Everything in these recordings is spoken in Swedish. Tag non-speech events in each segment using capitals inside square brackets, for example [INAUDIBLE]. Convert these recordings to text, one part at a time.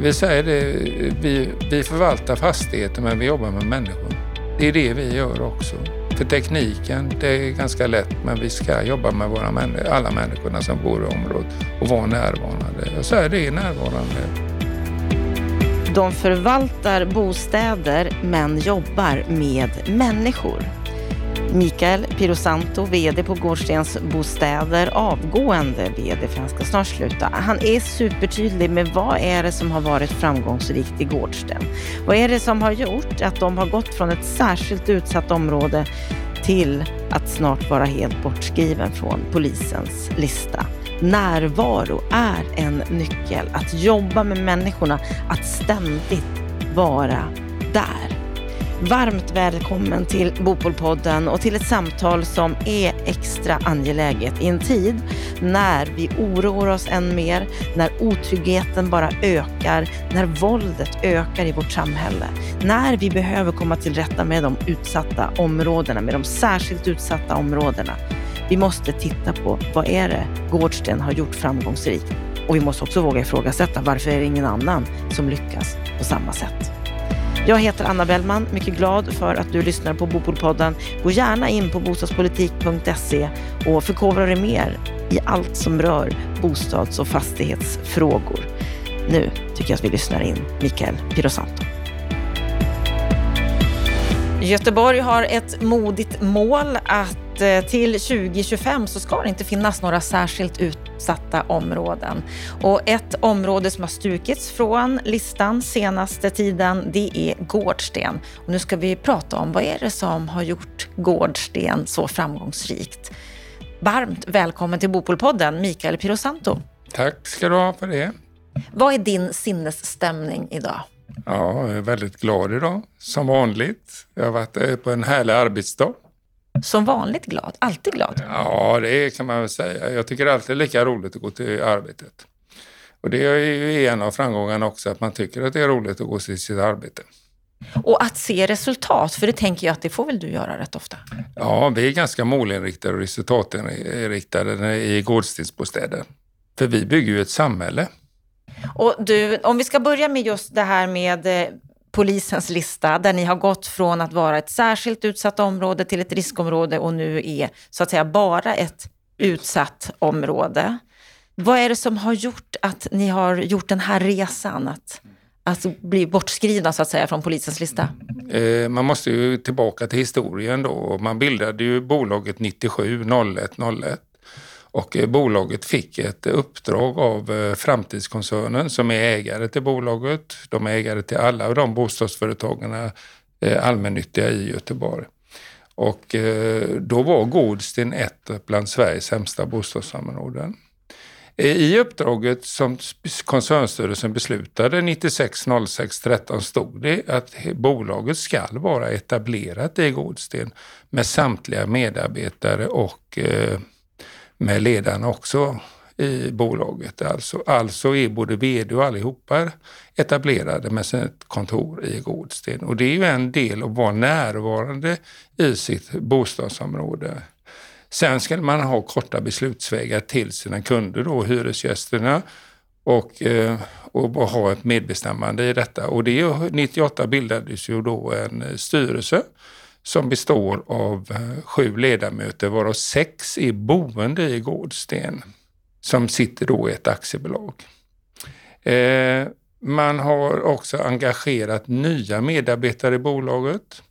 Det vill säga, det, vi, vi förvaltar fastigheter men vi jobbar med människor. Det är det vi gör också. För tekniken, det är ganska lätt men vi ska jobba med våra män, alla människorna som bor i området och vara närvarande. Jag säger det, är närvarande. De förvaltar bostäder men jobbar med människor. Mikael Pirosanto, VD på Gårdstens Bostäder, avgående VD, för han ska snart sluta. Han är supertydlig med vad är det som har varit framgångsrikt i Gårdsten? Vad är det som har gjort att de har gått från ett särskilt utsatt område till att snart vara helt bortskriven från polisens lista? Närvaro är en nyckel. Att jobba med människorna, att ständigt vara där. Varmt välkommen till Bopolpodden och till ett samtal som är extra angeläget i en tid när vi oroar oss än mer, när otryggheten bara ökar, när våldet ökar i vårt samhälle, när vi behöver komma till rätta med de utsatta områdena, med de särskilt utsatta områdena. Vi måste titta på vad är det Gårdsten har gjort framgångsrikt och vi måste också våga ifrågasätta varför är det ingen annan som lyckas på samma sätt. Jag heter Anna Bellman, mycket glad för att du lyssnar på Bopolpodden. Gå gärna in på bostadspolitik.se och förkovra dig mer i allt som rör bostads och fastighetsfrågor. Nu tycker jag att vi lyssnar in Mikael Pirosanto. Göteborg har ett modigt mål att eh, till 2025 så ska det inte finnas några särskilt utsatta områden. Och ett område som har strukits från listan senaste tiden, det är Gårdsten. Och nu ska vi prata om vad är det som har gjort Gårdsten så framgångsrikt. Varmt välkommen till Bopolpodden, Mikael Pirosanto. Tack ska du ha för det. Vad är din sinnesstämning idag? Ja, jag är väldigt glad idag, som vanligt. Jag har varit eh, på en härlig arbetsdag. Som vanligt glad? Alltid glad? Ja, det kan man väl säga. Jag tycker det är alltid lika roligt att gå till arbetet. Och det är ju en av framgångarna också, att man tycker att det är roligt att gå till sitt arbete. Och att se resultat, för det tänker jag att det får väl du göra rätt ofta? Ja, vi är ganska målinriktade och resultatinriktade i Gårdstensbostäder. För vi bygger ju ett samhälle. Och du, om vi ska börja med just det här med eh, polisens lista, där ni har gått från att vara ett särskilt utsatt område till ett riskområde och nu är så att säga bara ett utsatt område. Vad är det som har gjort att ni har gjort den här resan? Att, att bli bortskrivna så att säga från polisens lista? Eh, man måste ju tillbaka till historien då. Man bildade ju bolaget 97, 01, 01. Och eh, bolaget fick ett uppdrag av eh, Framtidskoncernen som är ägare till bolaget. De är ägare till alla de bostadsföretagen eh, allmännyttiga i Göteborg. Och då var Gårdsten ett bland Sveriges sämsta bostadsområden. I uppdraget som koncernstyrelsen beslutade 960613 stod det att bolaget ska vara etablerat i Gårdsten med samtliga medarbetare och med ledarna också i bolaget. Alltså, alltså är både vd och allihopa etablerade med sitt kontor i Gårdsten. Och det är ju en del att vara närvarande i sitt bostadsområde. Sen ska man ha korta beslutsvägar till sina kunder, då, hyresgästerna, och, eh, och ha ett medbestämmande i detta. Och det 98 bildades ju då en styrelse som består av eh, sju ledamöter varav sex är boende i Gårdsten som sitter då i ett aktiebolag. Eh, man har också engagerat nya medarbetare i bolaget.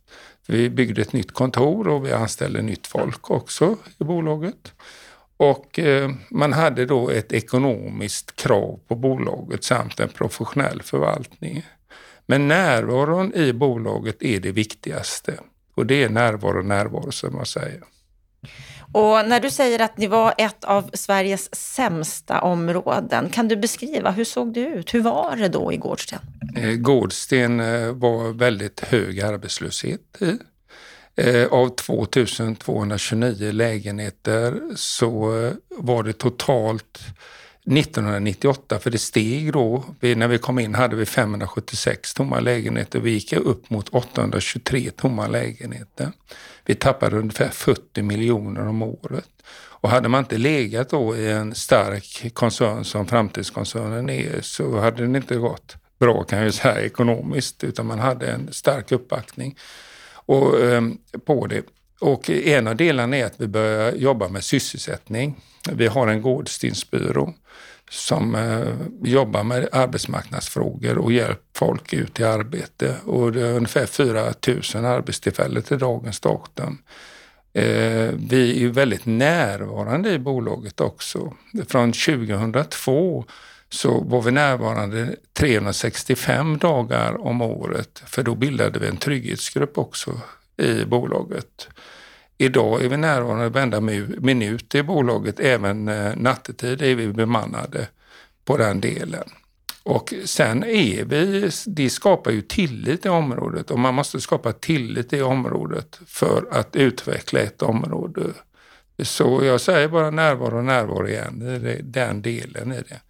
Vi byggde ett nytt kontor och vi anställde nytt folk också i bolaget. Och eh, man hade då ett ekonomiskt krav på bolaget samt en professionell förvaltning. Men närvaron i bolaget är det viktigaste. Och det är närvaro, närvaro som man säger. Och när du säger att ni var ett av Sveriges sämsta områden, kan du beskriva hur såg det ut? Hur var det då i Gårdsten? Eh, Gårdsten eh, var väldigt hög arbetslöshet i. Eh, av 2229 lägenheter så var det totalt 1998, för det steg då. Vi, när vi kom in hade vi 576 tomma lägenheter. Vi gick upp mot 823 tomma lägenheter. Vi tappade ungefär 40 miljoner om året. Och hade man inte legat då i en stark koncern som Framtidskoncernen är så hade det inte gått. bra kan jag säga ekonomiskt, utan man hade en stark uppbackning och, eh, på det. Och en av delarna är att vi börjar jobba med sysselsättning. Vi har en gårdstinsbyrå som eh, jobbar med arbetsmarknadsfrågor och hjälper folk ut i arbete. Och det är ungefär 4 000 arbetstillfällen till dagens datum. Eh, vi är väldigt närvarande i bolaget också. Från 2002 så var vi närvarande 365 dagar om året, för då bildade vi en trygghetsgrupp också i bolaget. Idag är vi närvarande varenda minut i bolaget, även eh, nattetid är vi bemannade på den delen. Och sen är vi, det skapar ju tillit i området och man måste skapa tillit i området för att utveckla ett område. Så jag säger bara närvaro och närvaro igen, den delen i det.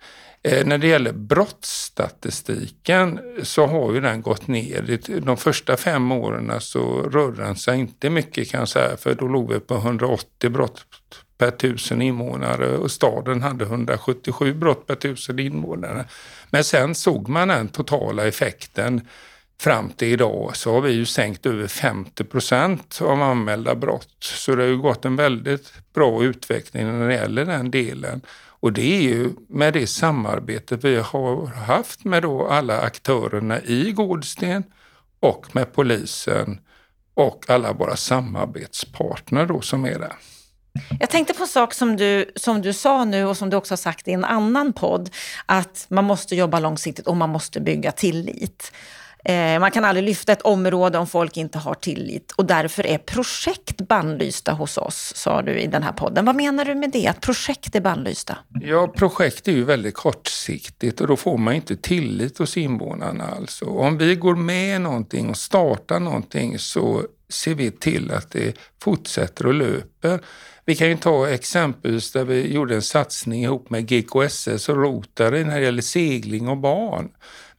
Eh, när det gäller brottsstatistiken så har ju den gått ner. De första fem åren så rörde den sig inte mycket kan jag säga, för då låg vi på 180 brott per tusen invånare och staden hade 177 brott per tusen invånare. Men sen såg man den totala effekten fram till idag så har vi ju sänkt över 50 procent av anmälda brott. Så det har ju gått en väldigt bra utveckling när det gäller den delen. Och det är ju med det samarbete vi har haft med då alla aktörerna i Gårdsten och med polisen och alla våra samarbetspartner då som är där. Jag tänkte på en sak som du, som du sa nu och som du också har sagt i en annan podd, att man måste jobba långsiktigt och man måste bygga tillit. Eh, man kan aldrig lyfta ett område om folk inte har tillit och därför är projekt bannlysta hos oss, sa du i den här podden. Vad menar du med det, att projekt är bannlysta? Ja, projekt är ju väldigt kortsiktigt och då får man inte tillit hos invånarna. Alltså. Om vi går med någonting och startar någonting så ser vi till att det fortsätter och löper. Vi kan ju ta exempelvis där vi gjorde en satsning ihop med GKSS och Rotary när det gäller segling och barn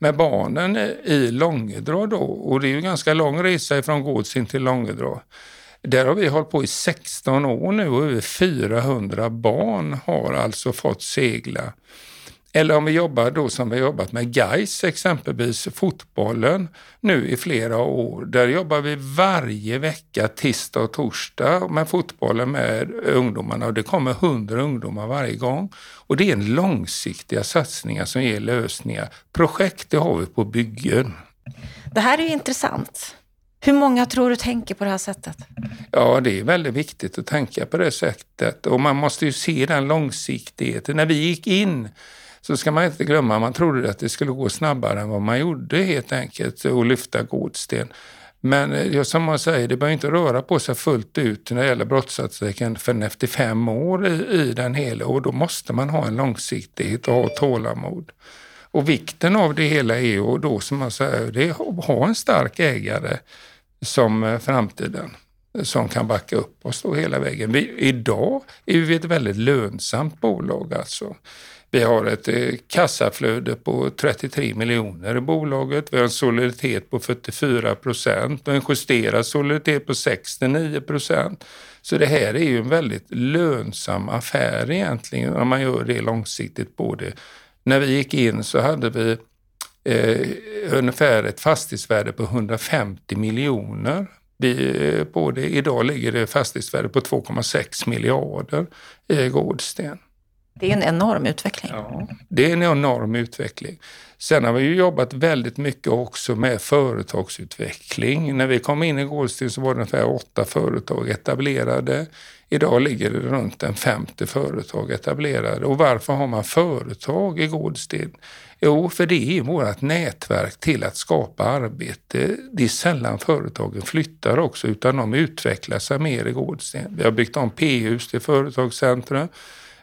med barnen i Långedra då och det är ju ganska lång resa från Gårdsten till Långedra. Där har vi hållit på i 16 år nu och över 400 barn har alltså fått segla eller om vi jobbar då som vi jobbat med guys exempelvis fotbollen nu i flera år. Där jobbar vi varje vecka, tisdag och torsdag med fotbollen med ungdomarna och det kommer hundra ungdomar varje gång. Och det är en långsiktiga satsningar som ger lösningar. Projekt det har vi på byggen. Det här är ju intressant. Hur många tror du tänker på det här sättet? Ja, det är väldigt viktigt att tänka på det sättet och man måste ju se den långsiktigheten. När vi gick in så ska man inte glömma, man trodde att det skulle gå snabbare än vad man gjorde helt enkelt att lyfta godsten. Men eh, som man säger, det bör inte röra på sig fullt ut när det gäller brottsstatistiken förrän efter fem år i, i den hela och då måste man ha en långsiktighet och ha tålamod. Och vikten av det hela är ju då som man säger, det är att ha en stark ägare som eh, framtiden som kan backa upp oss då hela vägen. Vi, idag är vi ett väldigt lönsamt bolag alltså. Vi har ett eh, kassaflöde på 33 miljoner i bolaget. Vi har en soliditet på 44 procent och en justerad soliditet på 69 procent. Så det här är ju en väldigt lönsam affär egentligen om man gör det långsiktigt. Både. När vi gick in så hade vi eh, ungefär ett fastighetsvärde på 150 miljoner. Vi, eh, på det. Idag ligger det fastighetsvärde på 2,6 miljarder i Gårdsten. Det är en enorm utveckling. Ja, det är en enorm utveckling. Sen har vi ju jobbat väldigt mycket också med företagsutveckling. När vi kom in i Gårdsten så var det ungefär åtta företag etablerade. Idag ligger det runt en 50 företag etablerade. Och varför har man företag i Gårdsten? Jo, för det är vårt nätverk till att skapa arbete. Det är sällan företagen flyttar också, utan de utvecklar sig mer i Gårdsten. Vi har byggt om P-hus till företagscentrum.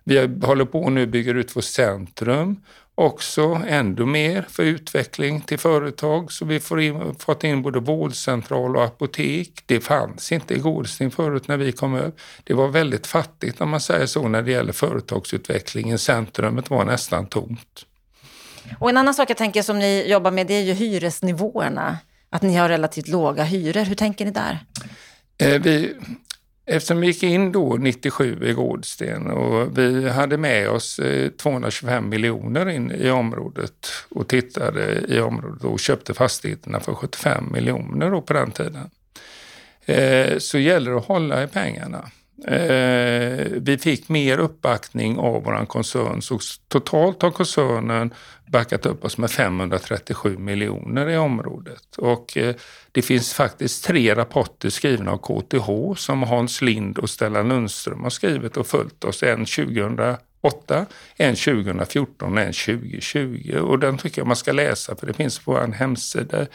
Vi håller på nu bygger ut vårt centrum också ännu mer för utveckling till företag. Så vi får in, fått in både vårdcentral och apotek. Det fanns inte i Gårdsten förut när vi kom över. Det var väldigt fattigt om man säger så när det gäller företagsutvecklingen. Centrumet var nästan tomt. Och en annan sak jag tänker som ni jobbar med det är ju hyresnivåerna. Att ni har relativt låga hyror. Hur tänker ni där? Eh, vi, Eftersom vi gick in då 97 i Gårdsten och vi hade med oss eh, 225 miljoner in i området och tittade i området och köpte fastigheterna för 75 miljoner på den tiden. Eh, så gäller det att hålla i pengarna. Eh, vi fick mer uppbackning av vår koncern, så totalt har koncernen backat upp oss med 537 miljoner i området. Och eh, det finns faktiskt tre rapporter skrivna av KTH som Hans Lind och Stellan Lundström har skrivit och följt oss. En 2008, en 2014 och en 2020. Och den tycker jag man ska läsa för det finns på vår hemsida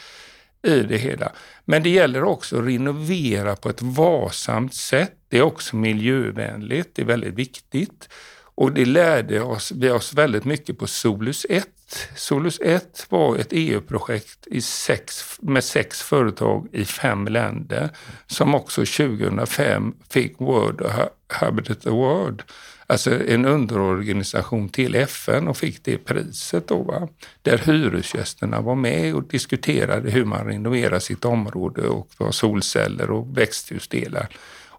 i det hela. Men det gäller också att renovera på ett varsamt sätt. Det är också miljövänligt, det är väldigt viktigt. Och det lärde oss, vi oss väldigt mycket på Solus 1. Solus 1 var ett EU-projekt i sex, med sex företag i fem länder som också 2005 fick World Habitat Award alltså en underorganisation till FN och fick det priset då. Va? Där hyresgästerna var med och diskuterade hur man renoverar sitt område och har solceller och växthusdelar.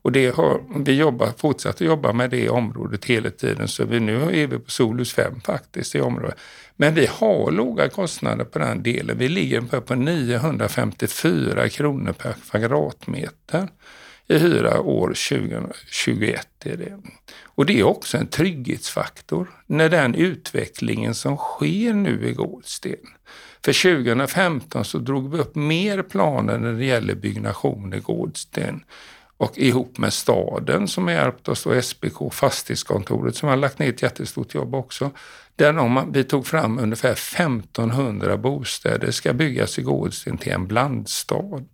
Och det har, vi jobbar, fortsatt att jobba med det området hela tiden så vi, nu är vi på Solus 5 faktiskt i området. Men vi har låga kostnader på den delen. Vi ligger på 954 kronor per kvadratmeter i hyra år 2021. Är det. Och det är också en trygghetsfaktor när den utvecklingen som sker nu i Gårdsten. För 2015 så drog vi upp mer planer när det gäller byggnation i Gårdsten och ihop med staden som har hjälpt oss och SBK, fastighetskontoret som har lagt ner ett jättestort jobb också. Där de, vi tog fram ungefär 1500 bostäder ska byggas i Gårdsten till en blandstad.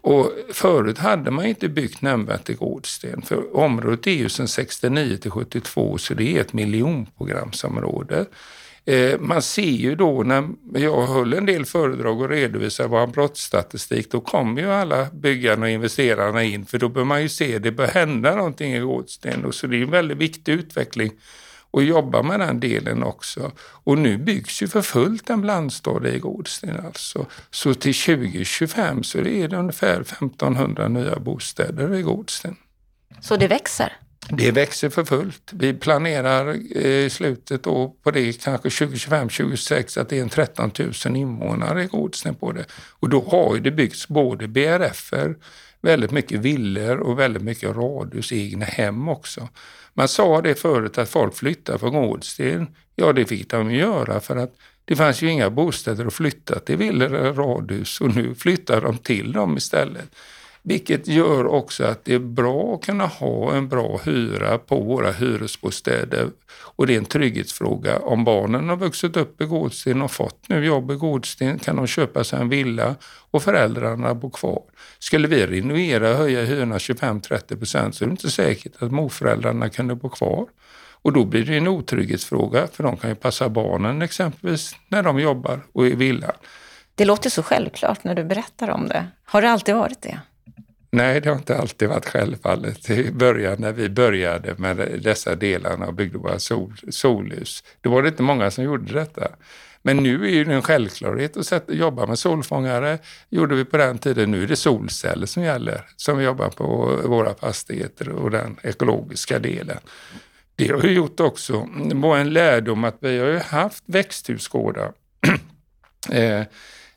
Och förut hade man inte byggt nämnvärt i Gårdsten, för området är ju sedan 69 till 72 så det är ett miljonprogramsområde. Eh, man ser ju då när jag höll en del föredrag och redovisade vår brottsstatistik, då kom ju alla byggarna och investerarna in, för då bör man ju se, det bör hända någonting i Gårdsten. Så det är en väldigt viktig utveckling och jobba med den delen också. Och nu byggs ju för fullt en blandstad i Gårdsten alltså. Så till 2025 så är det ungefär 1500 nya bostäder i Gårdsten. Så det växer? Det växer för fullt. Vi planerar i slutet då på det, kanske 2025, 2026, att det är en 13 000 invånare i Gårdsten på det. Och då har ju det byggts både BRFer, väldigt mycket villor och väldigt mycket radhus, egna hem också. Man sa det förut att folk flyttar från Gårdsten. Ja, det fick de göra för att det fanns ju inga bostäder att flytta till villor eller radhus och nu flyttar de till dem istället. Vilket gör också att det är bra att kunna ha en bra hyra på våra hyresbostäder. Och det är en trygghetsfråga. Om barnen har vuxit upp i Gårdsten och fått nu jobb i Gårdsten kan de köpa sig en villa och föräldrarna bor kvar. Skulle vi renovera och höja hyrorna 25-30 procent så är det inte säkert att morföräldrarna kunde bo kvar. Och då blir det en otrygghetsfråga för de kan ju passa barnen exempelvis när de jobbar och i villan. Det låter så självklart när du berättar om det. Har det alltid varit det? Nej, det har inte alltid varit självfallet. I början när vi började med dessa delarna och byggde våra sol, solhus, då var det inte många som gjorde detta. Men nu är det en självklarhet att sätta, jobba med solfångare. gjorde vi på den tiden. Nu är det solceller som gäller, som vi jobbar på våra fastigheter och den ekologiska delen. Det har ju gjort också, det var en lärdom att vi har ju haft växthusgårdar. [CLEARS THROAT] eh,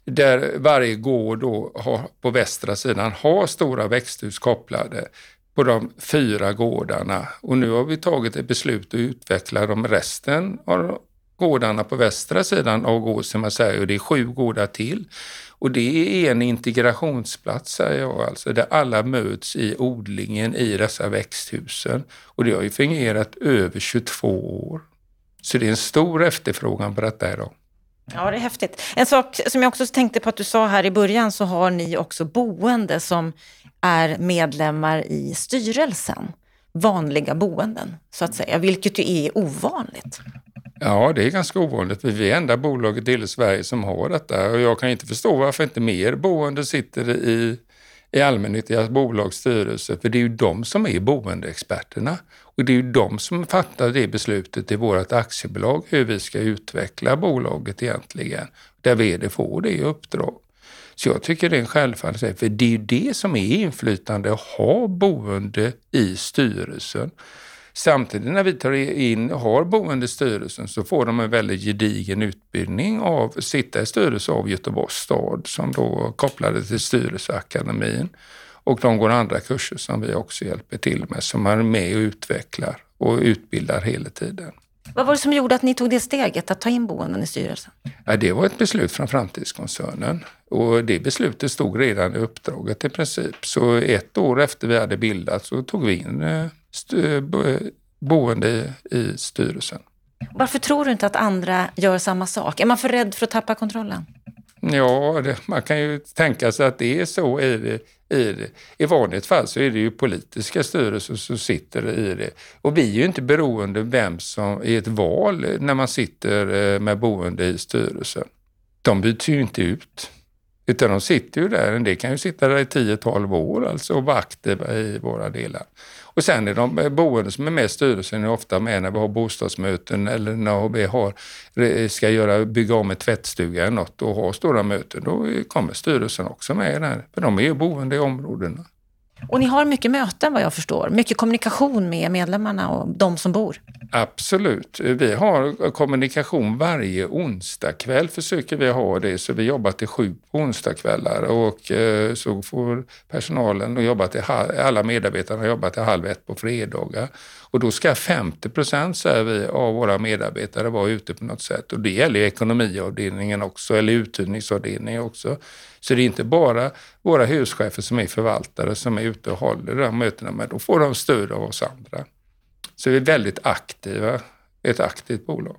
där varje gård då har, på västra sidan har stora växthus kopplade på de fyra gårdarna. Och nu har vi tagit ett beslut att utveckla de resten av gårdarna på västra sidan av Gåsen, man säger, och det är sju gårdar till. Och det är en integrationsplats, säger jag, alltså, där alla möts i odlingen i dessa växthusen. Och det har ju fungerat över 22 år. Så det är en stor efterfrågan på detta idag. Ja, det är häftigt. En sak som jag också tänkte på att du sa här i början så har ni också boende som är medlemmar i styrelsen. Vanliga boenden, så att säga, vilket ju är ovanligt. Ja, det är ganska ovanligt. Vi är enda bolaget i Sverige som har detta och jag kan inte förstå varför inte mer boende sitter i, i allmännyttiga bolagsstyrelser, för det är ju de som är boendeexperterna. Och det är ju de som fattar det beslutet i vårt aktiebolag, hur vi ska utveckla bolaget egentligen, där vd får det i uppdrag. Så jag tycker det är en självfallenhet, för det är ju det som är inflytande, att ha boende i styrelsen. Samtidigt när vi tar in, har boende i styrelsen så får de en väldigt gedigen utbildning av att sitta i styrelse av Göteborgs stad som då kopplade till styrelseakademin. Och de går andra kurser som vi också hjälper till med, som är med och utvecklar och utbildar hela tiden. Vad var det som gjorde att ni tog det steget att ta in boenden i styrelsen? Ja, det var ett beslut från Framtidskoncernen och det beslutet stod redan i uppdraget i princip. Så ett år efter vi hade bildat så tog vi in eh, boende i styrelsen. Varför tror du inte att andra gör samma sak? Är man för rädd för att tappa kontrollen? Ja, det, man kan ju tänka sig att det är så i det, i det. I vanligt fall så är det ju politiska styrelser som sitter i det. Och vi är ju inte beroende vem som i ett val när man sitter eh, med boende i styrelsen. De byts ju inte ut. Utan de sitter ju där, en del kan ju sitta där i 10-12 år alltså och vara aktiva i våra delar. Och sen är de eh, boende som är med i styrelsen är ofta med när vi har bostadsmöten eller när vi har, eh, ska göra, bygga om en tvättstuga eller något och ha stora möten. Då kommer styrelsen också med där, för de är ju boende i områdena. Och ni har mycket möten vad jag förstår, mycket kommunikation med medlemmarna och de som bor? Absolut. Vi har kommunikation varje onsdagkväll försöker vi ha det, så vi jobbar till sju på onsdagskvällar och eh, så får personalen jobba till, alla medarbetarna jobba till halv ett på fredagar. Och då ska 50 procent, säger vi, av våra medarbetare vara ute på något sätt. Och det gäller ekonomiavdelningen också, eller uthyrningsavdelningen också. Så det är inte bara våra huschefer som är förvaltare som är ute och håller de mötena, men då får de stöd av oss andra. Så vi är väldigt aktiva, ett aktivt bolag.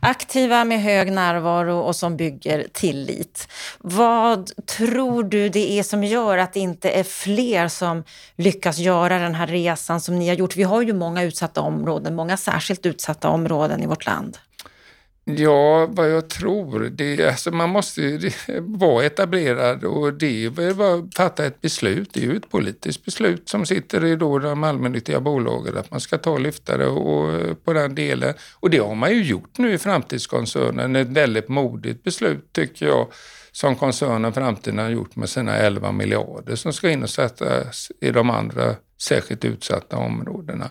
Aktiva med hög närvaro och som bygger tillit. Vad tror du det är som gör att det inte är fler som lyckas göra den här resan som ni har gjort? Vi har ju många utsatta områden, många särskilt utsatta områden i vårt land. Ja, vad jag tror, det, alltså man måste ju [LAUGHS] vara etablerad och det är bara att fatta ett beslut. Det är ju ett politiskt beslut som sitter i då de allmännyttiga bolagen att man ska ta och lyfta det och, på den delen. Och det har man ju gjort nu i Framtidskoncernen. Ett väldigt modigt beslut tycker jag som koncernen Framtiden har gjort med sina 11 miljarder som ska in och sättas i de andra särskilt utsatta områdena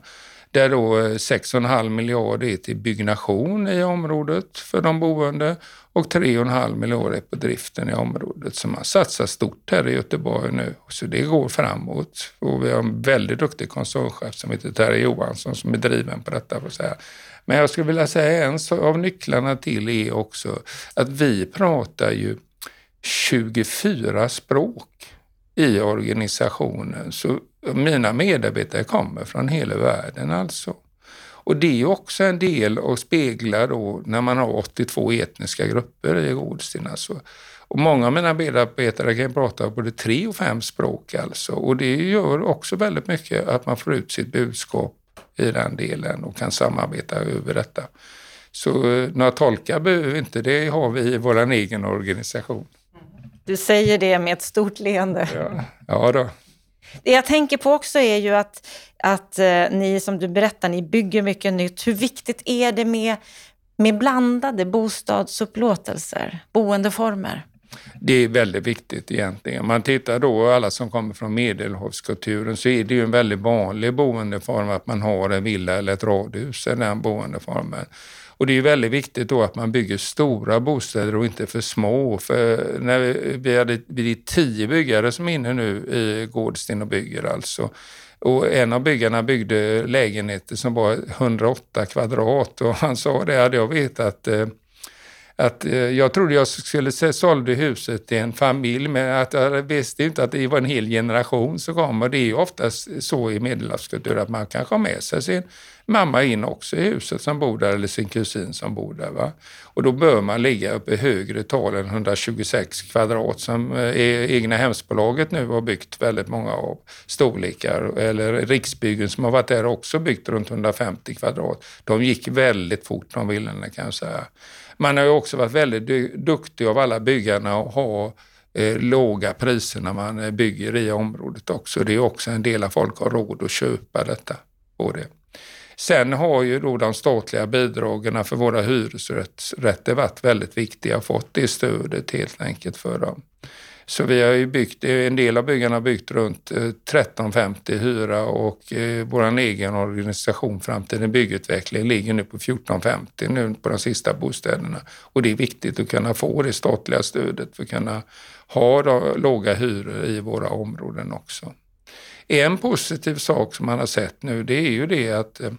där då eh, 6,5 miljarder är till byggnation i området för de boende och 3,5 miljarder är på driften i området. Så man satsar stort här i Göteborg nu. Så det går framåt. Och vi har en väldigt duktig koncernchef som heter Terry Johansson som är driven på detta. För säga. Men jag skulle vilja säga en av nycklarna till är också att vi pratar ju 24 språk i organisationen. Så mina medarbetare kommer från hela världen alltså. Och det är också en del att spegla då när man har 82 etniska grupper i Gårdsten. Alltså. Och många av mina medarbetare kan prata både tre och fem språk alltså. Och det gör också väldigt mycket att man får ut sitt budskap i den delen och kan samarbeta över detta. Så eh, några tolkar behöver vi inte, det har vi i vår egen organisation. Du säger det med ett stort leende. Ja, ja då. Det jag tänker på också är ju att, att eh, ni, som du berättar, ni bygger mycket nytt. Hur viktigt är det med, med blandade bostadsupplåtelser, boendeformer? Det är väldigt viktigt egentligen. Man tittar då, alla som kommer från medelhavskulturen, så är det ju en väldigt vanlig boendeform att man har en villa eller ett radhus i den boendeformen. Och det är väldigt viktigt då att man bygger stora bostäder och inte för små. För när vi, vi, hade, vi är tio byggare som är inne nu i Gårdsten och bygger alltså. Och en av byggarna byggde lägenheter som var 108 kvadrat och han sa det, hade jag vetat eh, att eh, jag trodde jag skulle sälja huset till en familj, men att eh, jag visste inte att det var en hel generation som kom. Och det är ju oftast så i medelhavskultur att man kanske har med sig sin mamma in också i huset som bor där, eller sin kusin som bor där. Va? Och då bör man ligga uppe i högre tal än 126 kvadrat som eh, egna hemsbolaget nu har byggt väldigt många av storlekar. Eller Riksbyggen som har varit där också byggt runt 150 kvadrat. De gick väldigt fort de villorna kan jag säga. Man har ju också varit väldigt duktig av alla byggarna att ha eh, låga priser när man eh, bygger i området också. Det är också en del av folk har råd att köpa detta. På det. Sen har ju då de statliga bidragen för våra hyresrätter varit väldigt viktiga och fått det stödet helt enkelt för dem. Så vi har ju byggt, eh, en del av byggarna har byggt runt eh, 1350 hyra och eh, vår egen organisation Framtiden byggutveckling ligger nu på 1450 nu på de sista bostäderna. Och det är viktigt att kunna få det statliga stödet för att kunna ha låga hyror i våra områden också. En positiv sak som man har sett nu det är ju det att eh,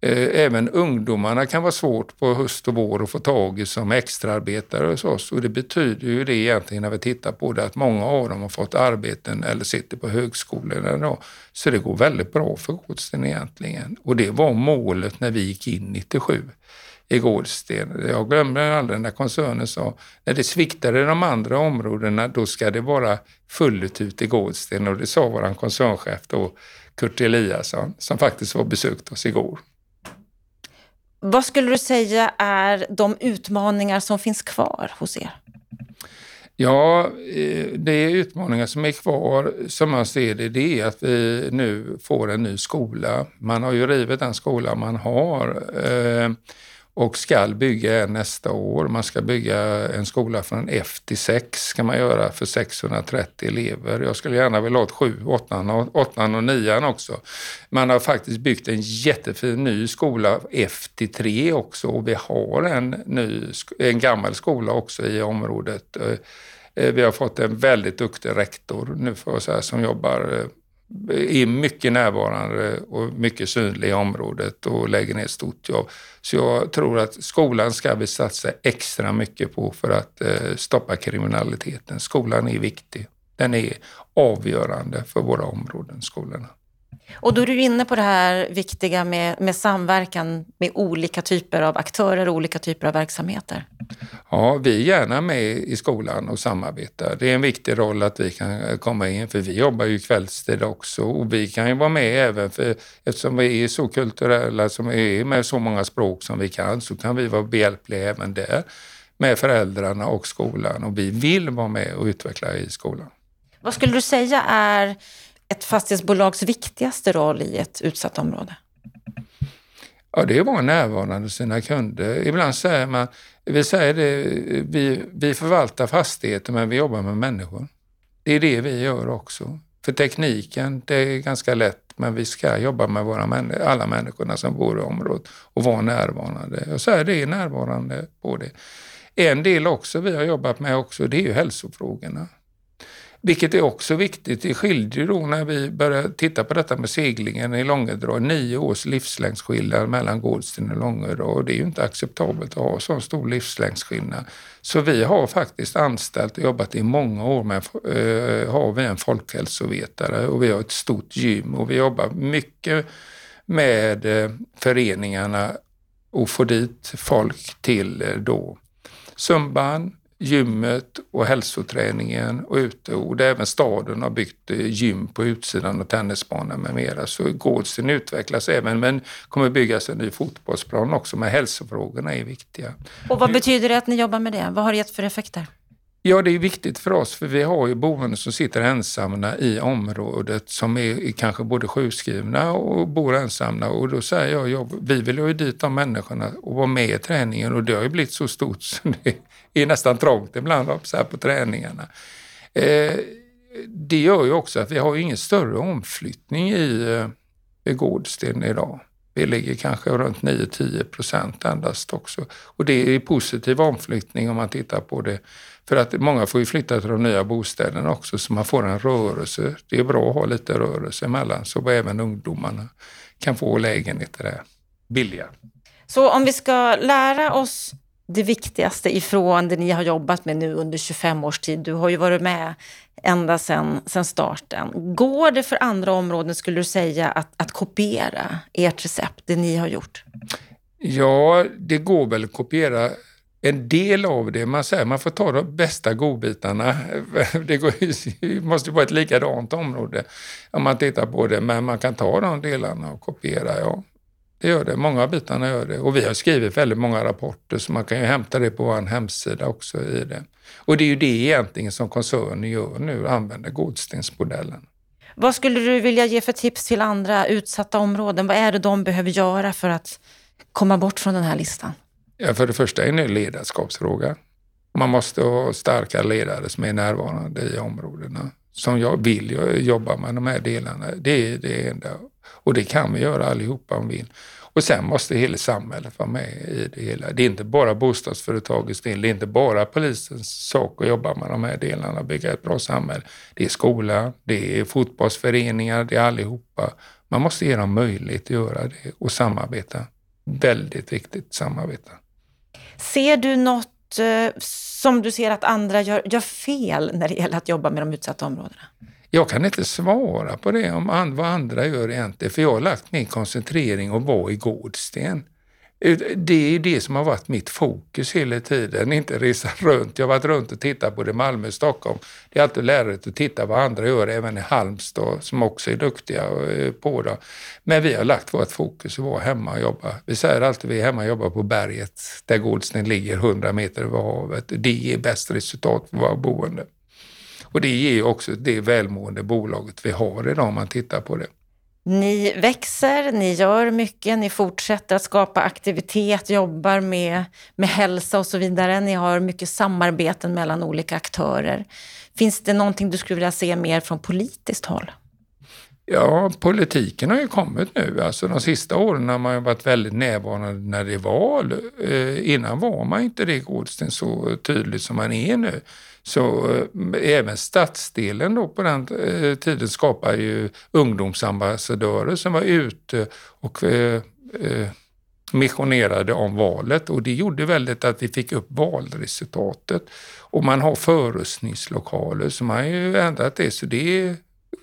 Eh, även ungdomarna kan vara svårt på höst och vår att få tag i som extraarbetare hos oss. Och det betyder ju det egentligen när vi tittar på det att många av dem har fått arbeten eller sitter på högskolorna idag. Så det går väldigt bra för Gårdsten egentligen. Och det var målet när vi gick in 97 i Gårdsten. Jag glömmer aldrig när koncernen sa när det sviktade i de andra områdena då ska det vara fullt ut i Gårdsten och det sa vår koncernchef då Kurt Eliasson som faktiskt var besökt oss igår. Vad skulle du säga är de utmaningar som finns kvar hos er? Ja, eh, det är utmaningar som är kvar som man ser det, det är att vi nu får en ny skola. Man har ju rivit den skola man har. Eh, och ska bygga en nästa år. Man ska bygga en skola från F till 6 ska man göra för 630 elever. Jag skulle gärna vilja ha ett 7, 8, 8 och 9 också. Man har faktiskt byggt en jättefin ny skola F till 3 också och vi har en, ny, en gammal skola också i området. Eh, eh, vi har fått en väldigt duktig rektor nu för så här, som jobbar eh, är mycket närvarande och mycket synlig i området och lägger ner ett stort jobb. Så jag tror att skolan ska vi satsa extra mycket på för att eh, stoppa kriminaliteten. Skolan är viktig. Den är avgörande för våra områden, skolorna. Och då är du inne på det här viktiga med, med samverkan med olika typer av aktörer och olika typer av verksamheter. Ja, vi är gärna med i skolan och samarbetar. Det är en viktig roll att vi kan komma in, för vi jobbar ju kvällstid också och vi kan ju vara med även för eftersom vi är så kulturella, som är med så många språk som vi kan, så kan vi vara behjälpliga även där med föräldrarna och skolan och vi vill vara med och utveckla i skolan. Vad skulle du säga är ett fastighetsbolags viktigaste roll i ett utsatt område? Ja, det är att vara närvarande hos sina kunder. Ibland säger man, vi säger det, vi, vi förvaltar fastigheter men vi jobbar med människor. Det är det vi gör också. För tekniken, det är ganska lätt, men vi ska jobba med våra, alla människorna som bor i området och vara närvarande. Jag säger det är närvarande på det. En del också vi har jobbat med också, det är ju hälsofrågorna. Vilket är också viktigt. Det skiljer då när vi började titta på detta med seglingen i Långedra. Nio års livslängdsskillnad mellan Gårdsten och Långedra och det är ju inte acceptabelt att ha så stor livslängdsskillnad. Så vi har faktiskt anställt och jobbat i många år med, eh, har vi en folkhälsovetare och vi har ett stort gym och vi jobbar mycket med eh, föreningarna och få dit folk till eh, då Sumban, gymmet och hälsoträningen och ute. Och det även staden har byggt eh, gym på utsidan och tennisbanor med mera. Så Gårdsten utvecklas även men kommer byggas en ny fotbollsplan också. Men hälsofrågorna är viktiga. Och vad betyder det att ni jobbar med det? Vad har det gett för effekter? Ja, det är viktigt för oss för vi har ju boende som sitter ensamma i området som är kanske både sjukskrivna och bor ensamma och då säger jag, ja, vi vill ju dit de människorna och vara med i träningen och det har ju blivit så stort så det är nästan trångt ibland så här på träningarna. Eh, det gör ju också att vi har ingen större omflyttning i, eh, i Gårdsten idag. Vi ligger kanske runt 9-10 procent endast också. Och det är positiv omflyttning om man tittar på det. För att många får ju flytta till de nya bostäderna också så man får en rörelse. Det är bra att ha lite rörelse emellan så även ungdomarna kan få lägenheter där billiga. Så om vi ska lära oss det viktigaste ifrån det ni har jobbat med nu under 25 års tid. Du har ju varit med ända sedan, starten. Går det för andra områden, skulle du säga, att, att kopiera ert recept, det ni har gjort? Ja, det går väl att kopiera en del av det. Man, säger, man får ta de bästa godbitarna. [LAUGHS] Det går, måste vara ett likadant område om man tittar på det, men man kan ta de delarna och kopiera. Ja. Det gör det. Många av bitarna gör det. Och vi har skrivit väldigt många rapporter så man kan ju hämta det på vår hemsida också i det. Och det är ju det egentligen som koncernen gör nu, använder Gårdstensmodellen. Vad skulle du vilja ge för tips till andra utsatta områden? Vad är det de behöver göra för att komma bort från den här listan? Ja, för det första är det en ledarskapsfråga. Man måste ha starka ledare som är närvarande i områdena. Som jag vill jobba med de här delarna. Det är det enda. Och det kan vi göra allihopa om vi vill. Och sen måste hela samhället vara med i det hela. Det är inte bara bostadsföretagets del, det är inte bara polisens sak att jobba med de här delarna, och bygga ett bra samhälle. Det är skola, det är fotbollsföreningar, det är allihopa. Man måste ge dem möjlighet att göra det och samarbeta. Väldigt viktigt samarbeta. Ser du något eh, som du ser att andra gör, gör fel när det gäller att jobba med de utsatta områdena? Jag kan inte svara på det om vad andra gör egentligen, för jag har lagt min koncentrering och var i Gårdsten. Eh, det är det som har varit mitt fokus hela tiden, inte resa [LAUGHS] runt. Jag har varit runt och tittat på det Malmö och Stockholm. Det är alltid lärorikt att titta vad andra gör, även i Halmstad som också är duktiga eh, på det. Men vi har lagt vårt fokus och vara hemma och jobba. Vi säger alltid att vi är hemma och jobbar på berget där Gårdsten ligger 100 meter över havet. Det ger bäst resultat för våra boende. Och det ger också det välmående bolaget vi har idag om man tittar på det. Ni växer, ni gör mycket, ni fortsätter att skapa aktivitet, jobbar med, med hälsa och så vidare. Ni har mycket samarbeten mellan olika aktörer. Finns det någonting du skulle vilja se mer från politiskt håll? Ja, politiken har ju kommit nu. Alltså de sista åren har man varit väldigt närvarande när det är val. Eh, innan var man inte det Gårdsten så tydligt som man är nu. Så eh, även stadsdelen då på den eh, tiden skapade ju ungdomsambassadörer som var ute och eh, eh, missionerade om valet och det gjorde väldigt att vi fick upp valresultatet. Och man har förröstningslokaler så man har ju ändrat det så det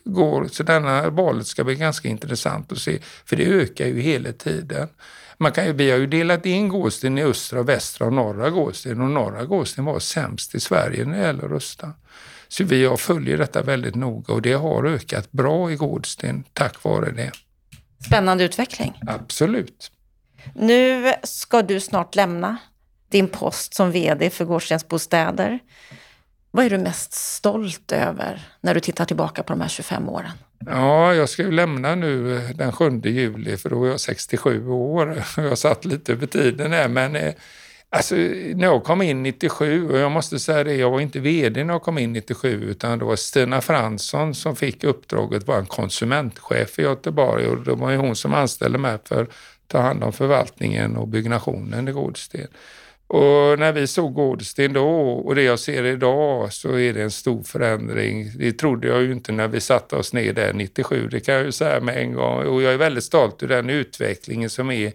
går, så denna valet ska bli ganska intressant att se för det ökar ju hela tiden. Man kan vi har ju delat in Gåsten i östra, västra och norra Gåsten och norra Gåsten var sämst i Sverige när det gäller att rösta. Så vi följer detta väldigt noga och det har ökat bra i Gårdsten tack vare det. Spännande utveckling. Absolut. Nu ska du snart lämna din post som VD för Gårdstens bostäder. Vad är du mest stolt över när du tittar tillbaka på de här 25 åren? Ja, jag ska ju lämna nu eh, den 7 juli för då är jag 67 år. [LAUGHS] Jag satt lite över tiden här men eh, Alltså, när jag kom in 97, och jag måste säga det, jag var inte VD när jag kom in 97, utan det var Stina Fransson som fick uppdraget att vara en konsumentchef i Göteborg och det var ju hon som anställde mig för att ta hand om förvaltningen och byggnationen i Gårdsten. Och när vi såg Gårdsten då och det jag ser idag så är det en stor förändring. Det trodde jag ju inte när vi satte oss ner där 97, det kan jag ju säga med en gång. Och jag är väldigt stolt över den utvecklingen som är.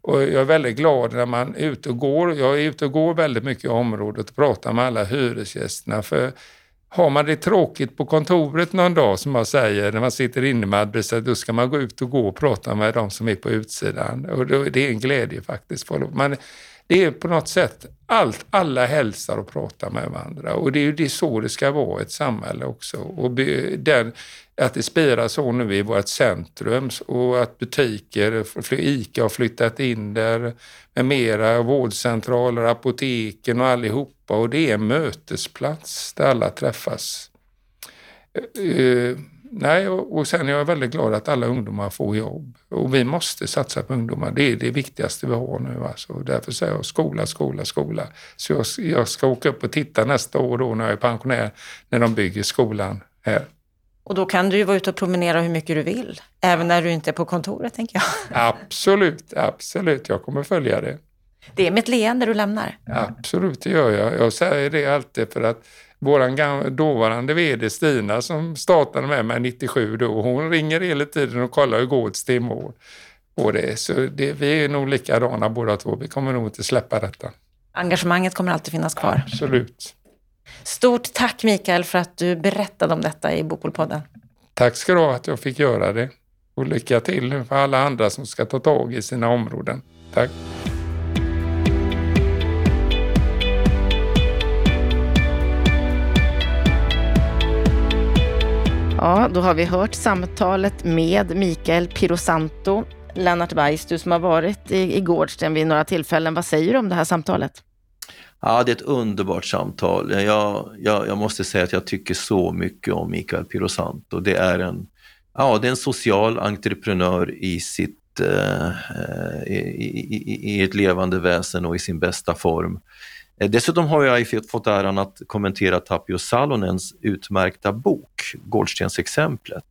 Och jag är väldigt glad när man är ute och går. Jag är ute och går väldigt mycket i området och pratar med alla hyresgästerna. För har man det tråkigt på kontoret någon dag, som jag säger, när man sitter inne med adressat, då ska man gå ut och gå och prata med de som är på utsidan. Och det är en glädje faktiskt. Man, det är på något sätt allt, alla hälsar och pratar med varandra. Och det är ju det så det ska vara i ett samhälle också. Och den, att det spirar så nu i vårt centrum och att butiker, ICA har flyttat in där med mera, vårdcentraler, apoteken och allihopa. Och det är en mötesplats där alla träffas. Eh, eh, Nej, och, och sen är jag väldigt glad att alla ungdomar får jobb. Och vi måste satsa på ungdomar. Det är det viktigaste vi har nu. Alltså. Därför säger jag skola, skola, skola. Så jag, jag ska åka upp och titta nästa år då när jag är pensionär, när de bygger skolan här. Och då kan du ju vara ute och promenera hur mycket du vill, även när du inte är på kontoret, tänker jag. [LAUGHS] Absolut, absolut. Jag kommer följa det. Det är med ett leende du lämnar? Absolut, det gör jag. Jag säger det alltid för att vår dåvarande VD Stina som startade med mig 97 då, hon ringer hela tiden och kollar hur Gårdsten mår. Och det. Så det, vi är nog likadana båda två. Vi kommer nog inte släppa detta. Engagemanget kommer alltid finnas kvar. Absolut. Stort tack Mikael för att du berättade om detta i Bopolpodden. Tack ska du ha att jag fick göra det. Och lycka till för alla andra som ska ta tag i sina områden. Tack. Ja, då har vi hört samtalet med Mikael Pirosanto. Lennart Weiss, du som har varit i, i Gårdsten vid några tillfällen, vad säger du om det här samtalet? Ja, det är ett underbart samtal. Jag, jag, jag måste säga att jag tycker så mycket om Mikael Pirosanto. Det är en, ja, det är en social entreprenör i sitt eh, eh, i, i, i, ett levande väsen och i sin bästa form. Eh, dessutom har jag fått äran att kommentera Tapio Salonens utmärkta bok Gårdstensexemplet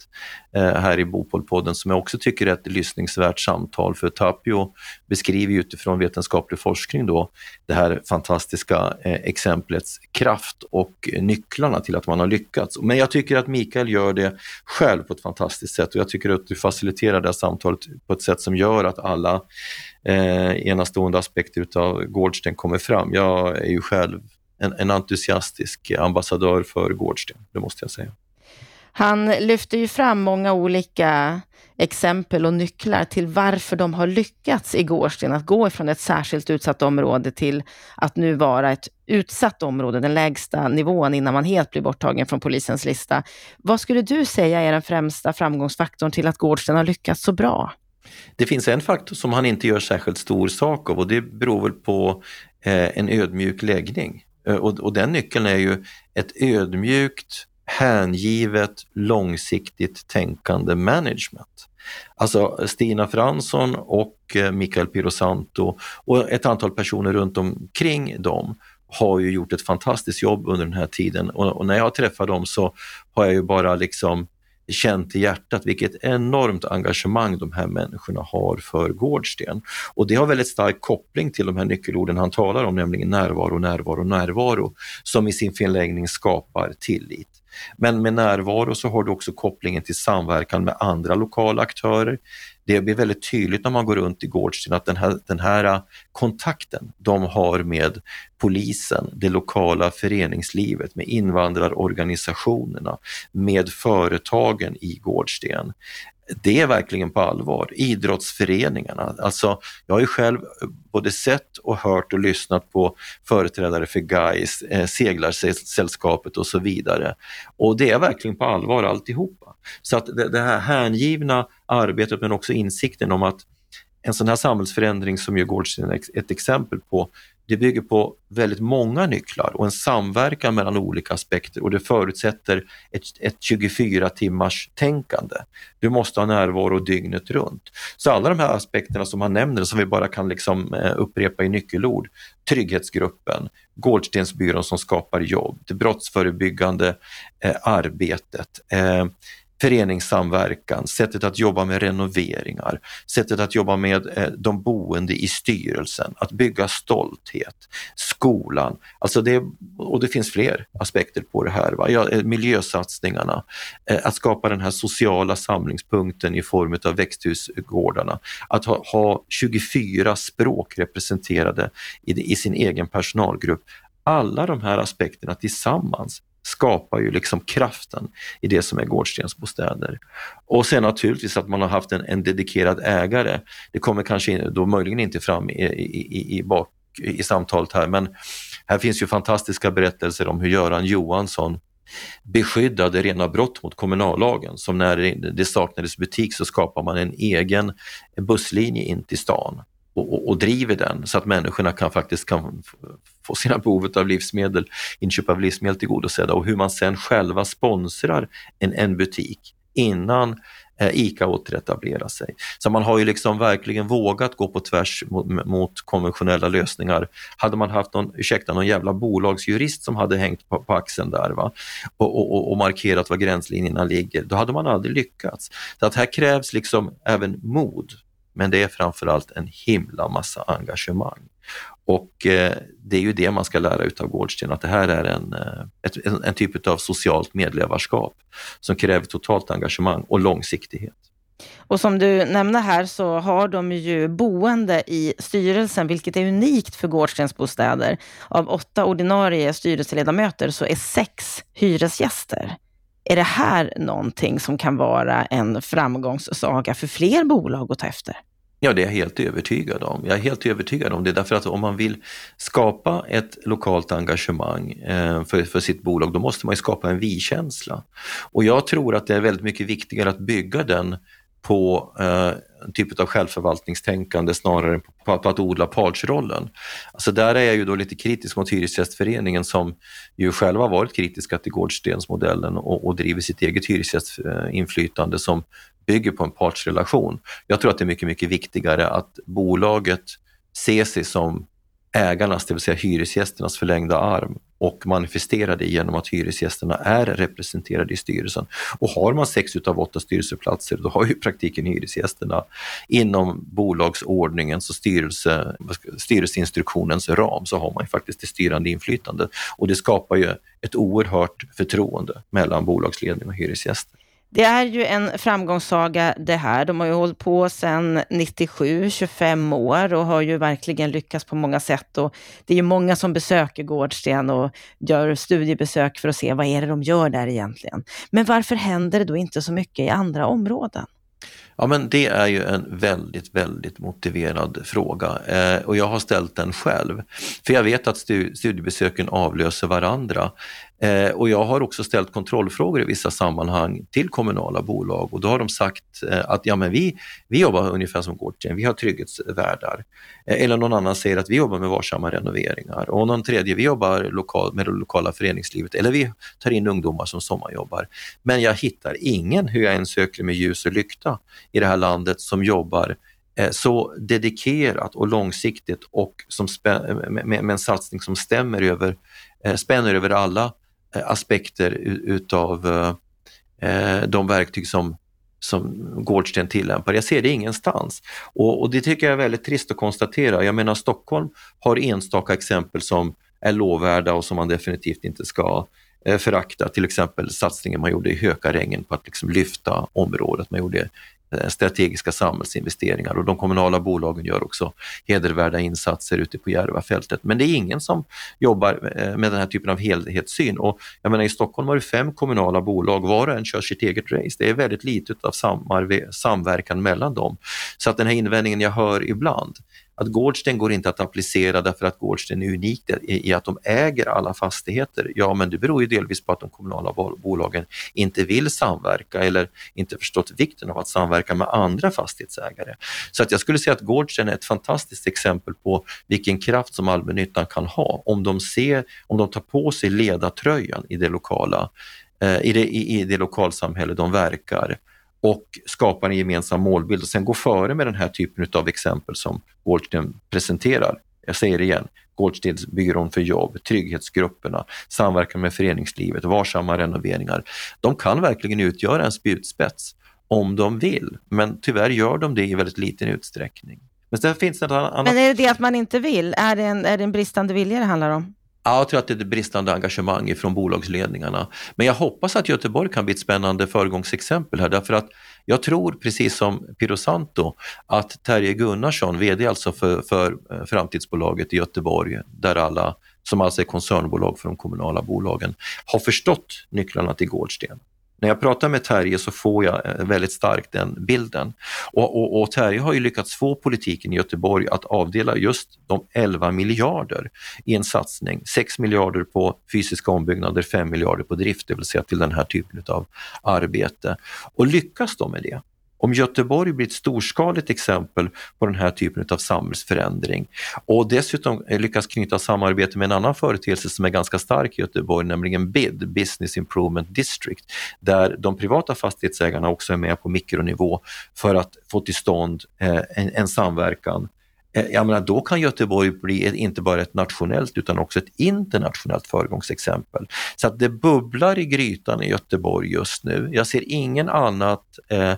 eh, här i Bopolpodden som jag också tycker är ett lyssningsvärt samtal för Tapio beskriver utifrån vetenskaplig forskning då det här fantastiska eh, exemplets kraft och nycklarna till att man har lyckats. Men jag tycker att Mikael gör det själv på ett fantastiskt sätt och jag tycker att du faciliterar det här samtalet på ett sätt som gör att alla eh, enastående aspekter utav Gårdsten kommer fram. Jag är ju själv en, en entusiastisk ambassadör för Gårdsten, det måste jag säga. Han lyfter ju fram många olika exempel och nycklar till varför de har lyckats i Gårdsten att gå från ett särskilt utsatt område till att nu vara ett utsatt område, den lägsta nivån innan man helt blir borttagen från polisens lista. Vad skulle du säga är den främsta framgångsfaktorn till att Gårdsten har lyckats så bra? Det finns en faktor som han inte gör särskilt stor sak av och det beror väl på eh, en ödmjuk läggning. Eh, och, och den nyckeln är ju ett ödmjukt, hängivet, långsiktigt tänkande management. Alltså Stina Fransson och eh, Mikael Pirosanto och ett antal personer runt omkring dem har ju gjort ett fantastiskt jobb under den här tiden och, och när jag träffar dem så har jag ju bara liksom känt i hjärtat vilket enormt engagemang de här människorna har för Gårdsten. Och det har väldigt stark koppling till de här nyckelorden han talar om, nämligen närvaro, närvaro, närvaro, som i sin förlängning skapar tillit. Men med närvaro så har du också kopplingen till samverkan med andra lokala aktörer. Det blir väldigt tydligt när man går runt i Gårdsten att den här, den här äh, kontakten de har med polisen, det lokala föreningslivet, med invandrarorganisationerna, med företagen i Gårdsten det är verkligen på allvar. Idrottsföreningarna, alltså jag har ju själv både sett och hört och lyssnat på företrädare för GAIS, eh, Seglarsällskapet och så vidare. Och det är verkligen på allvar alltihopa. Så att det, det här hängivna arbetet men också insikten om att en sån här samhällsförändring som ju Gårdsten är ett exempel på, det bygger på väldigt många nycklar och en samverkan mellan olika aspekter och det förutsätter ett, ett 24 timmars tänkande. Du måste ha närvaro dygnet runt. Så alla de här aspekterna som han nämner som vi bara kan liksom eh, upprepa i nyckelord, trygghetsgruppen, Gårdstensbyrån som skapar jobb, det brottsförebyggande eh, arbetet, eh, föreningssamverkan, sättet att jobba med renoveringar, sättet att jobba med eh, de boende i styrelsen, att bygga stolthet, skolan, alltså det, och det finns fler aspekter på det här. Va? Ja, eh, miljösatsningarna, eh, att skapa den här sociala samlingspunkten i form av växthusgårdarna, att ha, ha 24 språk representerade i, i sin egen personalgrupp. Alla de här aspekterna tillsammans skapar ju liksom kraften i det som är Gårdstensbostäder. Och sen naturligtvis att man har haft en, en dedikerad ägare. Det kommer kanske då möjligen inte fram i, i, i, bak, i samtalet här, men här finns ju fantastiska berättelser om hur Göran Johansson beskyddade rena brott mot kommunallagen. Som när det saknades butik så skapar man en egen busslinje in till stan och, och, och, driver den så att människorna kan faktiskt kan få sina behov av livsmedel, inköp av livsmedel tillgodosedda och hur man sen själva sponsrar en, en butik innan eh, ICA återetablerar sig. Så man har ju liksom verkligen vågat gå på tvärs mot, mot konventionella lösningar. Hade man haft någon, ursäkta, någon jävla bolagsjurist som hade hängt på, på axeln där va? Och, och, och, markerat var gränslinjerna ligger, då hade man aldrig lyckats. Så att här krävs liksom även mod men det är framförallt en himla massa engagemang. Och eh, det är ju det man ska lära utav Gårdsten, att det här är en, eh, ett, en, en, typ av socialt medlevarskap som kräver totalt engagemang och långsiktighet. Och som du nämnde här så har de ju boende i styrelsen, vilket är unikt för Gårdstensbostäder. Av åtta ordinarie styrelseledamöter så är sex hyresgäster. Är det här någonting som kan vara en framgångssaga för fler bolag att ta efter? Ja, det är jag helt övertygad om. Jag är helt övertygad om det därför att om man vill skapa ett lokalt engagemang eh, för, för sitt bolag, då måste man ju skapa en vi-känsla. Och jag tror att det är väldigt mycket viktigare att bygga den på eh, en typ av självförvaltningstänkande snarare än på, på, att odla partsrollen. Alltså där är jag ju då lite kritisk mot Hyresgästföreningen som ju själva varit kritiska till Gårdstensmodellen och, och driver sitt eget hyresgästinflytande som bygger på en partsrelation. Jag tror att det är mycket, mycket viktigare att bolaget ser sig som ägarnas, det vill säga hyresgästernas förlängda arm och manifestera det genom att hyresgästerna är representerade i styrelsen. Och har man sex utav åtta styrelseplatser, då har ju i praktiken hyresgästerna inom bolagsordningens och styrelse, styrelseinstruktionens ram så har man ju faktiskt det styrande inflytandet. Och det skapar ju ett oerhört förtroende mellan bolagsledning och hyresgäster. Det är ju en framgångssaga det här. De har ju hållit på sedan 97, 25 år och har ju verkligen lyckats på många sätt. Och det är ju många som besöker Gårdsten och gör studiebesök för att se vad är det de gör där egentligen. Men varför händer det då inte så mycket i andra områden? Ja men det är ju en väldigt, väldigt motiverad fråga eh, och jag har ställt den själv. För jag vet att studiebesöken avlöser varandra. Eh, och jag har också ställt kontrollfrågor i vissa sammanhang till kommunala bolag och då har de sagt eh, att ja, men vi, vi jobbar ungefär som Gårdsten, vi har trygghetsvärdar. Eh, eller någon annan säger att vi jobbar med varsamma renoveringar och någon tredje, vi jobbar lokal, med det lokala föreningslivet eller vi tar in ungdomar som sommarjobbar. Men jag hittar ingen, hur jag än söker med ljus och lykta i det här landet, som jobbar eh, så dedikerat och långsiktigt och som med, med, med en satsning som stämmer över, eh, spänner över alla Eh, aspekter utav eh, eh, de verktyg som, som Gårdsten tillämpar. Jag ser det ingenstans. Och, och, det tycker jag är väldigt trist att konstatera. Jag menar Stockholm har enstaka exempel som är lovvärda och som man definitivt inte ska förakta. Till exempel satsningen man gjorde i Hökarängen på att liksom lyfta området. Man gjorde Eh, strategiska samhällsinvesteringar och de kommunala bolagen gör också hedervärda insatser ute på Järvafältet. Men det är ingen som jobbar eh, med den här typen av helhetssyn. Och jag menar, I Stockholm har du fem kommunala bolag, var och en kör sitt eget race. Det är väldigt lite av samverkan mellan dem. Så att den här invändningen jag hör ibland, att Gårdsten går inte att applicera därför att Gårdsten är unikt i, att de äger alla fastigheter. Ja, men det beror ju delvis på att de kommunala bolagen inte vill samverka eller inte förstått vikten av att samverka med andra fastighetsägare. Så att jag skulle säga att Gårdsten är ett fantastiskt exempel på vilken kraft som allmännyttan kan ha om de, ser, om de tar på sig ledartröjan i det lokala eh, i det, i, i det lokalsamhälle de verkar och skapar en gemensam målbild och sen gå före med den här typen av exempel som Goldstein presenterar. Jag säger det igen, Gårdstensbyrån för jobb, trygghetsgrupperna, samverkan med föreningslivet, varsamma renoveringar. De kan verkligen utgöra en spjutspets om de vill, men tyvärr gör de det i väldigt liten utsträckning. Men, finns det annat... men är det det att man inte vill? Är det en, är det en bristande vilja det handlar om? Ja, jag tror att det är ett bristande engagemang från bolagsledningarna. Men jag hoppas att Göteborg kan bli ett spännande föregångsexempel här därför att jag tror precis som Pirosanto att Terje Gunnarsson, VD alltså för, för eh, framtidsbolaget i Göteborg, där alla som alltså är koncernbolag för de kommunala bolagen, har förstått nycklarna till Gårdsten. När jag pratar med Terje så får jag eh, väldigt starkt den bilden. Och, och, och Terje har ju lyckats få politiken i Göteborg att avdela just de 11 miljarder i en satsning. 6 miljarder på fysiska ombyggnader, 5 miljarder på drift, det vill säga till den här typen av arbete. Och lyckas de med det, om Göteborg blir ett storskaligt exempel på den här typen av samhällsförändring och dessutom lyckas knyta samarbete med en annan företeelse som är ganska stark i Göteborg, nämligen BID, Business Improvement District, där de privata fastighetsägarna också är med på mikronivå för att få till stånd eh, en, en samverkan eh, jag menar, då kan Göteborg bli ett, inte bara ett nationellt utan också ett internationellt föregångsexempel. Så att det bubblar i grytan i Göteborg just nu. Jag ser ingen annat eh,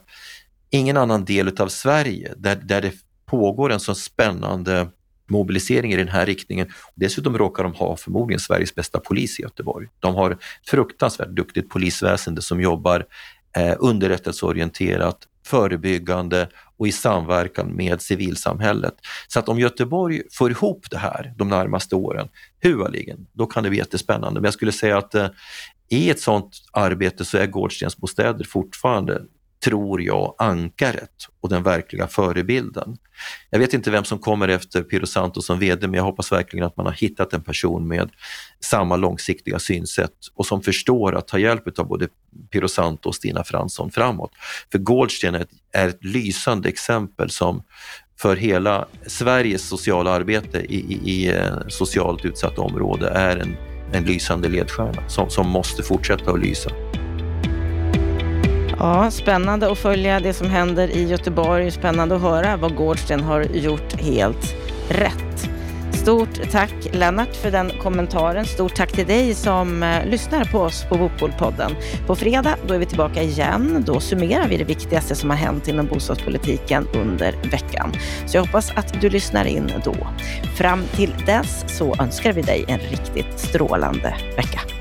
ingen annan del av Sverige där, där det pågår en så spännande mobilisering i den här riktningen. Dessutom råkar de ha förmodligen Sveriges bästa polis i Göteborg. De har ett fruktansvärt duktigt polisväsende som jobbar eh, underrättelseorienterat, förebyggande och i samverkan med civilsamhället. Så att om Göteborg får ihop det här de närmaste åren, huvudligen, då kan det bli jättespännande. Men jag skulle säga att eh, i ett sådant arbete så är Gårdstensbostäder fortfarande tror jag, ankaret och den verkliga förebilden. Jag vet inte vem som kommer efter Piro Santos som VD, men jag hoppas verkligen att man har hittat en person med samma långsiktiga synsätt och som förstår att ta hjälp av både Piro Santos och Stina Fransson framåt. För Gårdsten är ett, är ett lysande exempel som för hela Sveriges sociala arbete i, i, i eh, socialt utsatta område är en, en lysande ledstjärna som, som måste fortsätta att lysa. Ja, spännande att följa det som händer i Göteborg. Spännande att höra vad Gårdsten har gjort helt rätt. Stort tack Lennart för den kommentaren. Stort tack till dig som eh, lyssnar på oss på Bopolpodden. På fredag då är vi tillbaka igen. Då summerar vi det viktigaste som har hänt inom bostadspolitiken under veckan. Så jag hoppas att du lyssnar in då. Fram till dess så önskar vi dig en riktigt strålande vecka.